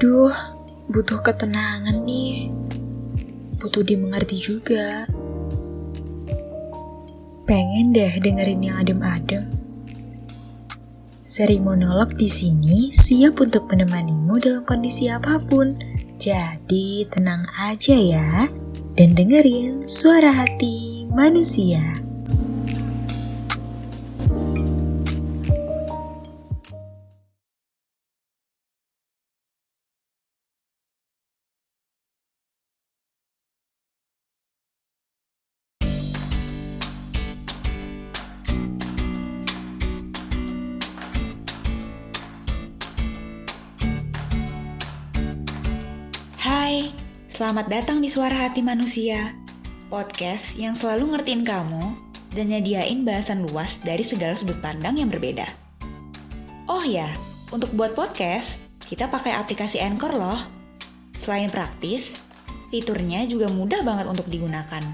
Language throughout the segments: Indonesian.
Aduh, butuh ketenangan nih. Butuh dimengerti juga. Pengen deh dengerin yang adem-adem. Seri monolog di sini siap untuk menemanimu dalam kondisi apa pun. Jadi tenang aja ya dan dengerin suara hati manusia. Selamat datang di Suara Hati Manusia, podcast yang selalu ngertiin kamu dan nyediain bahasan luas dari segala sudut pandang yang berbeda. Oh ya, untuk buat podcast, kita pakai aplikasi Anchor loh. Selain praktis, fiturnya juga mudah banget untuk digunakan.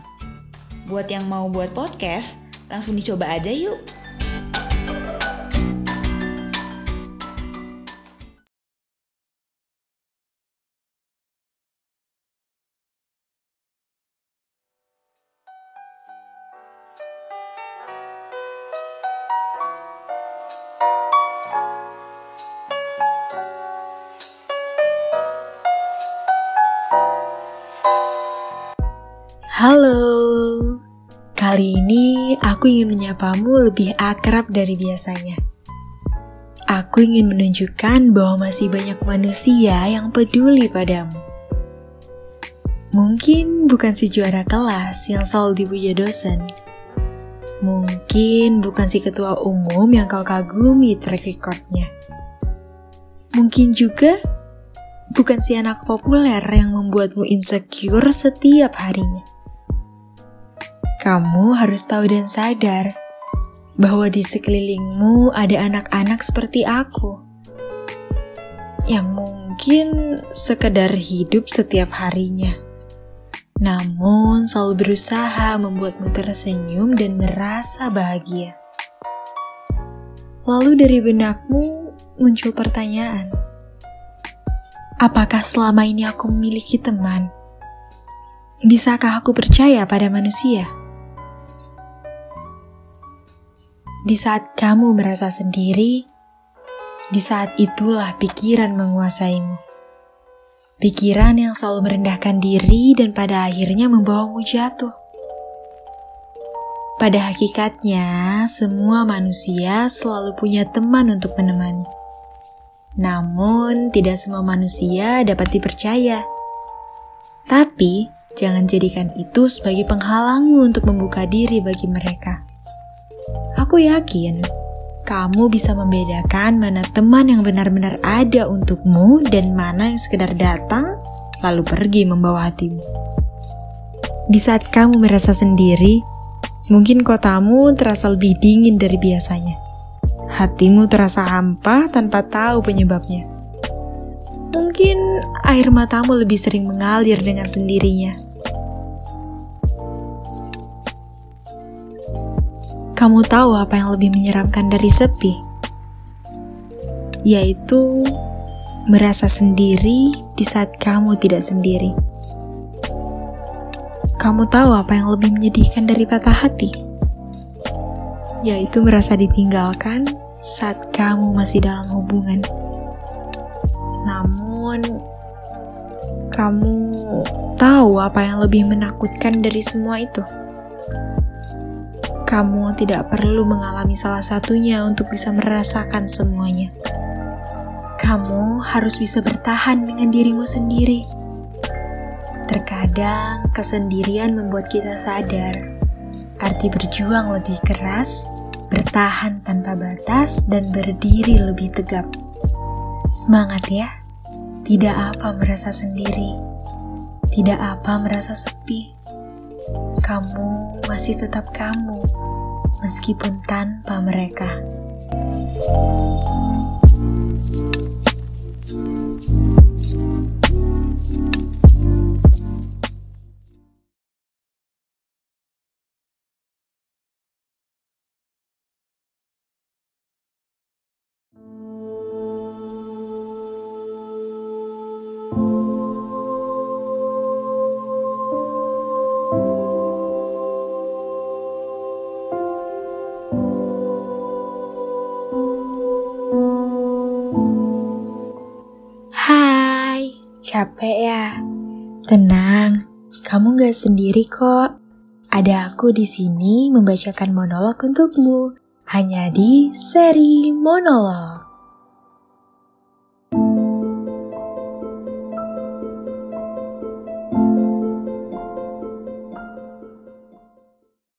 Buat yang mau buat podcast, langsung dicoba aja yuk. Halo, kali ini aku ingin menyapamu lebih akrab dari biasanya. Aku ingin menunjukkan bahwa masih banyak manusia yang peduli padamu. Mungkin bukan si juara kelas yang selalu dipuja dosen. Mungkin bukan si ketua umum yang kau kagumi track recordnya. Mungkin juga bukan si anak populer yang membuatmu insecure setiap harinya. Kamu harus tahu dan sadar bahwa di sekelilingmu ada anak-anak seperti aku yang mungkin sekedar hidup setiap harinya. Namun selalu berusaha membuatmu tersenyum dan merasa bahagia. Lalu dari benakmu muncul pertanyaan. Apakah selama ini aku memiliki teman? Bisakah aku percaya pada manusia? Di saat kamu merasa sendiri, di saat itulah pikiran menguasaimu. Pikiran yang selalu merendahkan diri dan pada akhirnya membawamu jatuh. Pada hakikatnya, semua manusia selalu punya teman untuk menemani. Namun, tidak semua manusia dapat dipercaya. Tapi, jangan jadikan itu sebagai penghalangmu untuk membuka diri bagi mereka. Aku yakin kamu bisa membedakan mana teman yang benar-benar ada untukmu dan mana yang sekedar datang lalu pergi membawa hatimu. Di saat kamu merasa sendiri, mungkin kotamu terasa lebih dingin dari biasanya. Hatimu terasa hampa tanpa tahu penyebabnya. Mungkin air matamu lebih sering mengalir dengan sendirinya. Kamu tahu apa yang lebih menyeramkan dari sepi? Yaitu merasa sendiri di saat kamu tidak sendiri. Kamu tahu apa yang lebih menyedihkan dari patah hati? Yaitu merasa ditinggalkan saat kamu masih dalam hubungan. Namun, kamu tahu apa yang lebih menakutkan dari semua itu? Kamu tidak perlu mengalami salah satunya untuk bisa merasakan semuanya. Kamu harus bisa bertahan dengan dirimu sendiri. Terkadang kesendirian membuat kita sadar arti berjuang lebih keras, bertahan tanpa batas, dan berdiri lebih tegap. Semangat ya! Tidak apa merasa sendiri, tidak apa merasa sepi kamu masih tetap kamu, meskipun tanpa mereka. Capek ya? Tenang, kamu gak sendiri kok. Ada aku di sini membacakan monolog untukmu, hanya di seri monolog.